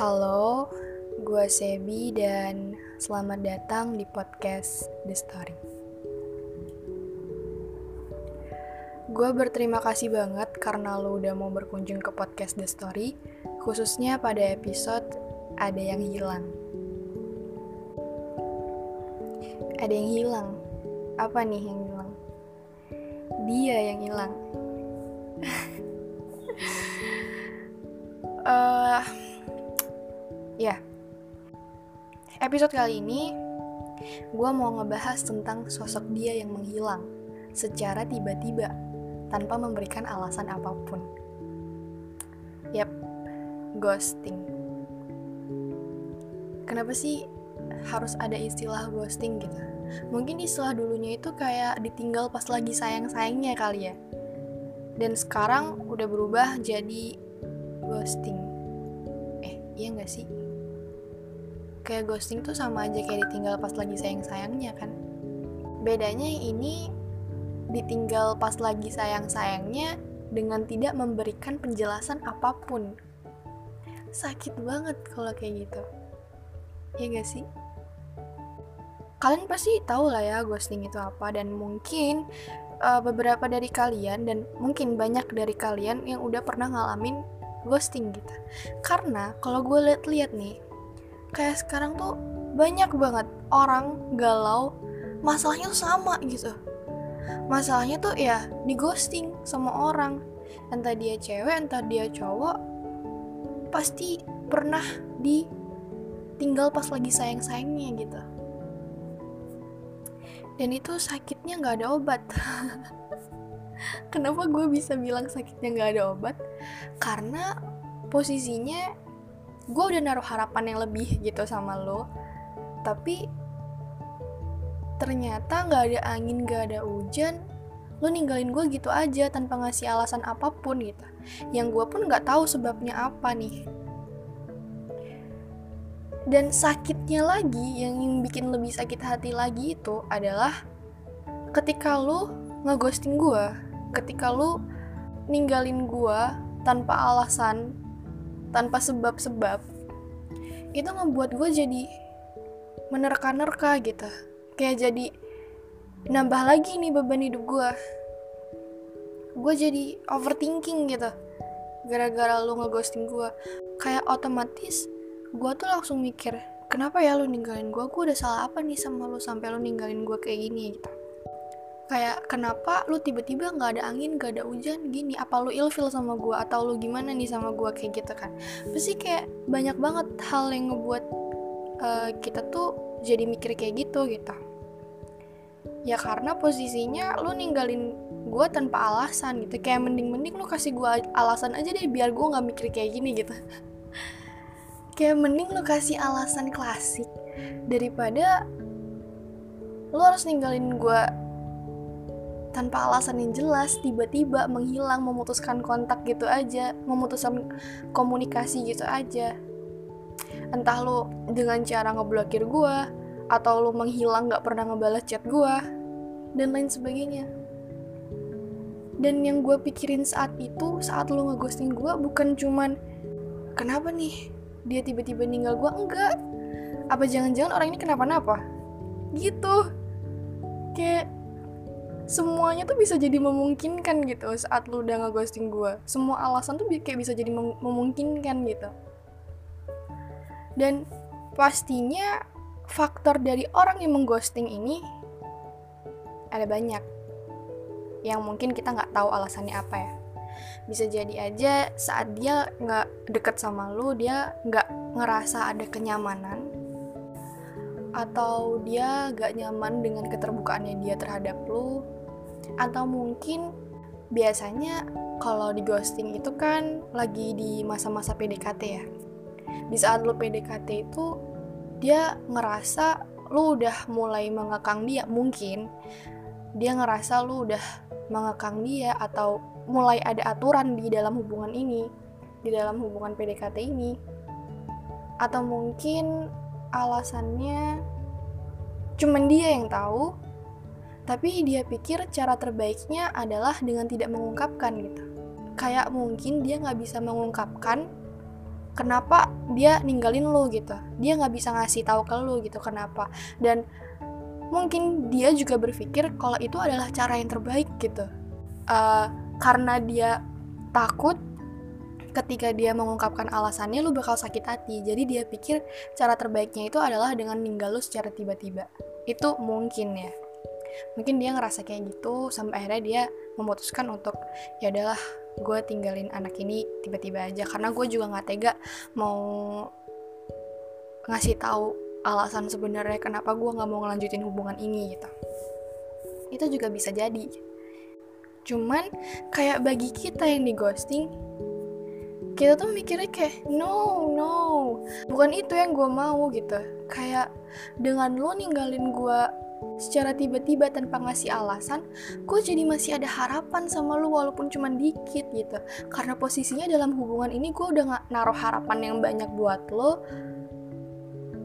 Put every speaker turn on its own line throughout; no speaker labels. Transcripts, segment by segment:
Halo, gue Sebi dan selamat datang di podcast The Story. Gue berterima kasih banget karena lo udah mau berkunjung ke podcast The Story, khususnya pada episode Ada Yang Hilang. Ada yang hilang. Apa nih yang hilang? Dia yang hilang. Eh, Ya, episode kali ini gue mau ngebahas tentang sosok dia yang menghilang secara tiba-tiba tanpa memberikan alasan apa pun. Yap, ghosting. Kenapa sih harus ada istilah ghosting gitu? Mungkin istilah dulunya itu kayak ditinggal pas lagi sayang-sayangnya kali ya. Dan sekarang udah berubah jadi ghosting. Eh, iya nggak sih? Kayak ghosting tuh sama aja kayak ditinggal pas lagi sayang-sayangnya kan? Bedanya ini ditinggal pas lagi sayang-sayangnya dengan tidak memberikan penjelasan apa pun. Sakit banget kalau kayak gitu. Ya gak sih? Kalian pasti tahu lah ya ghosting itu apa dan mungkin uh, beberapa dari kalian dan mungkin banyak dari kalian yang udah pernah ngalamin ghosting gitu. Karena kalau gue lihat-lihat nih kayak sekarang tuh banyak banget orang galau masalahnya tuh sama gitu. Masalahnya tuh ya di ghosting sama orang. Entah dia cewek entah dia cowok pasti pernah ditinggal pas lagi sayang-sayangnya gitu. Dan itu sakitnya nggak ada obat. Kenapa gue bisa bilang sakitnya nggak ada obat? Karena posisinya gue udah naruh harapan yang lebih gitu sama lo. Tapi ternyata nggak ada angin nggak ada hujan lo ninggalin gue gitu aja tanpa ngasih alasan apa pun gitu. Yang gue pun nggak tahu sebabnya apa nih. Dan sakitnya lagi yang bikin lebih sakit hati lagi itu adalah ketika lo ngeghosting gue ketika lo ninggalin gue tanpa alasan tanpa sebab-sebab itu ngebuat gue jadi menerka-nerka gitu. Kayak jadi nambah lagi nih beban hidup gue gue jadi overthinking gitu gara-gara lu ngeghosting gue kayak otomatis gue tuh langsung mikir kenapa ya lu ninggalin gue gue udah salah apa nih sama lu sampai lu ninggalin gue kayak gini? Gitu kayak kenapa lu tiba-tiba nggak ada angin nggak ada hujan? Gini apa lu ilfil sama gue atau lu gimana nih sama gue kayak gitu kan. Pasti kayak banyak banget hal yang ngebuat uh, kita tuh jadi mikir kayak gitu gitu. Ya karena posisinya lu ninggalin gue tanpa alasan gitu. Kayak mending-mending lu kasih gue alasan aja deh biar gue nggak mikir kayak gini gitu. Kayak mending lu kasih alasan klasik daripada lu harus ninggalin gue tanpa alasan yang jelas tiba-tiba menghilang memutuskan kontak gitu aja memutuskan komunikasi gitu aja. Entah lo dengan cara ngeblokir gue atau lo menghilang gak pernah ngebalas chat gue dan lain sebagainya. Dan yang gue pikirin saat itu saat lo ngeghosting gue bukan cuman kenapa nih? Dia tiba-tiba ninggal gue enggak. Apa jangan-jangan orang ini kenapa-napa? Gitu. Kayak semuanya tuh bisa jadi memungkinkan gitu saat lu udah ngeghosting gue semua alasan tuh kayak bisa jadi mem memungkinkan gitu. Dan pastinya faktor dari orang yang mengghosting ini ada banyak. Yang mungkin kita nggak tahu alasannya apa ya. Bisa jadi aja saat dia nggak deket sama lu dia nggak ngerasa ada kenyamanan atau dia gak nyaman dengan keterbukaannya dia terhadap lu atau mungkin biasanya kalau di ghosting itu kan lagi di masa-masa PDKT ya. Di saat lo PDKT itu dia ngerasa lo udah mulai mengekang dia mungkin dia ngerasa lo udah mengekang dia atau mulai ada aturan di dalam hubungan ini di dalam hubungan PDKT ini. Atau mungkin alasannya cuman dia yang tahu tapi dia pikir cara terbaiknya adalah dengan tidak mengungkapkan gitu. Kayak mungkin dia nggak bisa mengungkapkan kenapa dia ninggalin lu gitu. Dia nggak bisa ngasih tahu ke lu gitu kenapa. Dan mungkin dia juga berpikir kalau itu adalah cara yang terbaik gitu. Uh, karena dia takut ketika dia mengungkapkan alasannya lu bakal sakit hati. Jadi dia pikir cara terbaiknya itu adalah dengan ninggal lu secara tiba-tiba. Itu mungkin ya mungkin dia ngerasa kayak gitu sampai akhirnya dia memutuskan untuk ya adalah gue tinggalin anak ini tiba-tiba aja. Karena gue juga nggak tega mau ngasih tahu alasan sebenarnya kenapa gue nggak mau ngelanjutin hubungan ini gitu. Itu juga bisa jadi. Cuman kayak bagi kita yang di ghosting kita tuh mikirnya kayak no no bukan itu yang gue mau gitu. Kayak dengan lo ninggalin gue secara tiba-tiba tanpa ngasih alasan, gue jadi masih ada harapan sama lo walaupun cuma dikit gitu. Karena posisinya dalam hubungan ini gue udah gak naruh harapan yang banyak buat lo,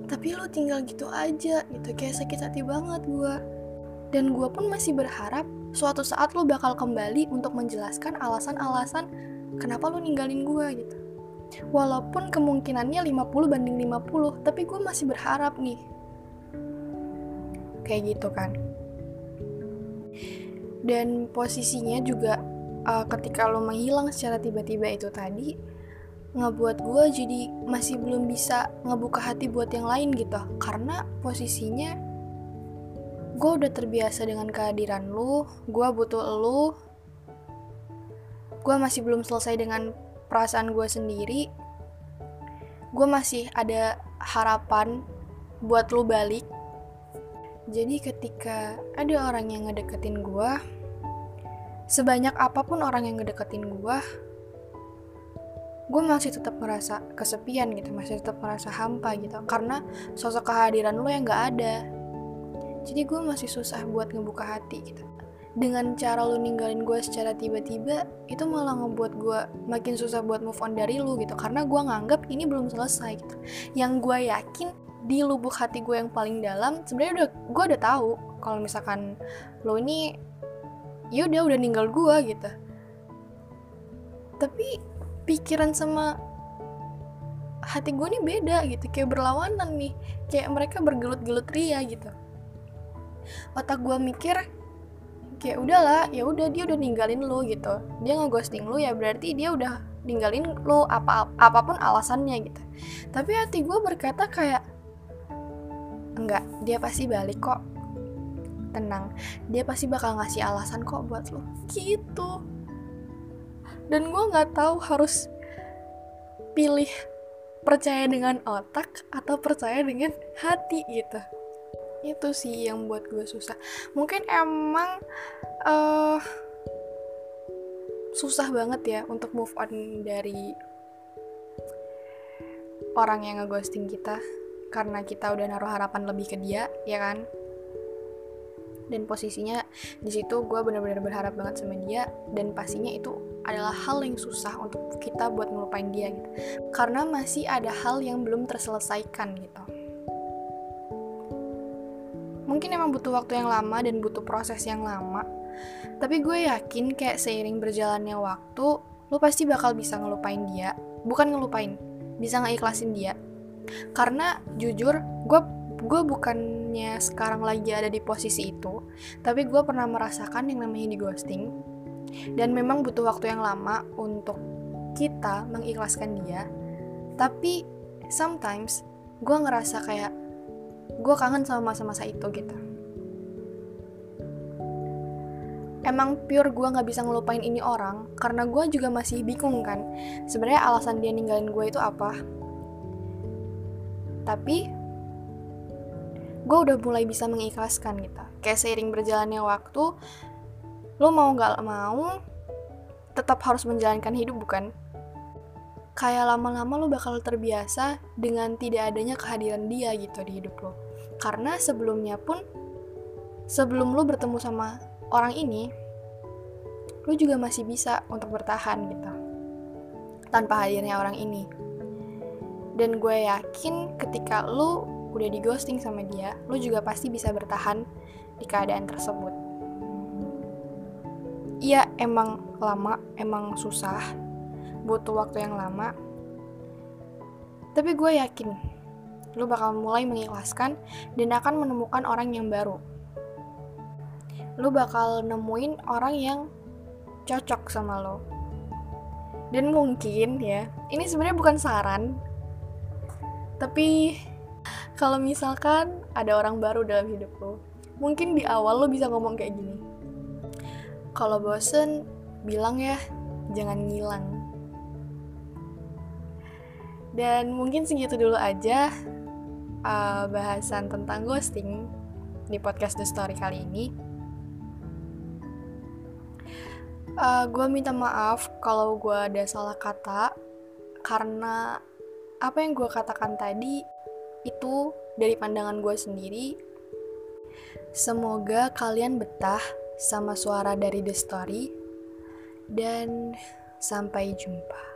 tapi lo tinggal gitu aja gitu, kayak sakit hati banget gue. Dan gue pun masih berharap suatu saat lo bakal kembali untuk menjelaskan alasan-alasan kenapa lo ninggalin gue gitu. Walaupun kemungkinannya 50 banding 50, tapi gue masih berharap nih kayak gitu kan. Dan posisinya juga uh, ketika lo menghilang secara tiba-tiba itu tadi ngebuat gue jadi masih belum bisa ngebuka hati buat yang lain gitu. Karena posisinya gue udah terbiasa dengan kehadiran lu gue butuh lu gue masih belum selesai dengan perasaan gue sendiri gue masih ada harapan buat lu balik jadi ketika ada orang yang ngedeketin gue, sebanyak apa pun orang yang ngedeketin gue, gue masih tetap ngerasa kesepian gitu, masih tetap ngerasa hampa gitu, karena sosok kehadiran lo yang gak ada. Jadi gue masih susah buat ngebuka hati gitu. Dengan cara lo ninggalin gue secara tiba-tiba, itu malah ngebuat gue makin susah buat move on dari lo gitu, karena gue nganggap ini belum selesai gitu. Yang gue yakin di lubuk hati gue yang paling dalam sebenarnya udah gue udah tahu kalau misalkan lo ini ya udah udah ninggal gue gitu. Tapi pikiran sama hati gue nih beda gitu. Kayak berlawanan nih kayak mereka bergelut-gelut ria gitu. Otak gue mikir kayak udahlah ya udah dia udah ninggalin lo gitu. Dia ngeghosting lo ya berarti dia udah ninggalin lo apa apa pun alasannya gitu. Tapi hati gue berkata kayak enggak dia pasti balik kok. Tenang dia pasti bakal ngasih alasan kok buat lo. Gitu. Dan gue nggak tahu harus pilih percaya dengan otak atau percaya dengan hati gitu. Itu sih yang buat gue susah. Mungkin emang uh, susah banget ya untuk move on dari orang yang ngeghosting kita karena kita udah naruh harapan lebih ke dia ya kan? Dan posisinya di situ gue benar-benar berharap banget sama dia dan pastinya itu adalah hal yang susah untuk kita buat ngelupain dia gitu. Karena masih ada hal yang belum terselesaikan gitu. Mungkin emang butuh waktu yang lama dan butuh proses yang lama tapi gue yakin kayak seiring berjalannya waktu lo pasti bakal bisa ngelupain dia. Bukan ngelupain bisa ngeikhlasin dia karena jujur gue gue bukannya sekarang lagi ada di posisi itu tapi gue pernah merasakan yang namanya di ghosting. Dan memang butuh waktu yang lama untuk kita mengikhlaskan dia. Tapi sometimes gue ngerasa kayak gue kangen sama masa-masa itu gitu. Emang pure gue nggak bisa ngelupain ini orang karena gue juga masih bingung kan. Sebenarnya alasan dia ninggalin gue itu apa tapi gue udah mulai bisa mengikhlaskan gitu. Kayak seiring berjalannya waktu lo mau gak mau tetap harus menjalankan hidup bukan? Kayak lama-lama lo bakal terbiasa dengan tidak adanya kehadiran dia gitu di hidup lo karena sebelumnya pun sebelum lo bertemu sama orang ini lo juga masih bisa untuk bertahan gitu tanpa hadirnya orang ini dan gue yakin ketika lu udah di ghosting sama dia, lu juga pasti bisa bertahan di keadaan tersebut. Iya, emang lama, emang susah, butuh waktu yang lama. Tapi gue yakin lu bakal mulai mengikhlaskan dan akan menemukan orang yang baru. Lu bakal nemuin orang yang cocok sama lo. Dan mungkin ya, ini sebenarnya bukan saran, tapi kalau misalkan ada orang baru dalam hidup lo, mungkin di awal lo bisa ngomong kayak gini. Kalau bosen, bilang ya, jangan ngilang. Dan mungkin segitu dulu aja uh, bahasan tentang ghosting di podcast The Story kali ini. Uh, gue minta maaf kalau gue ada salah kata karena apa yang gue katakan tadi itu dari pandangan gue sendiri. Semoga kalian betah sama suara dari The Story dan sampai jumpa.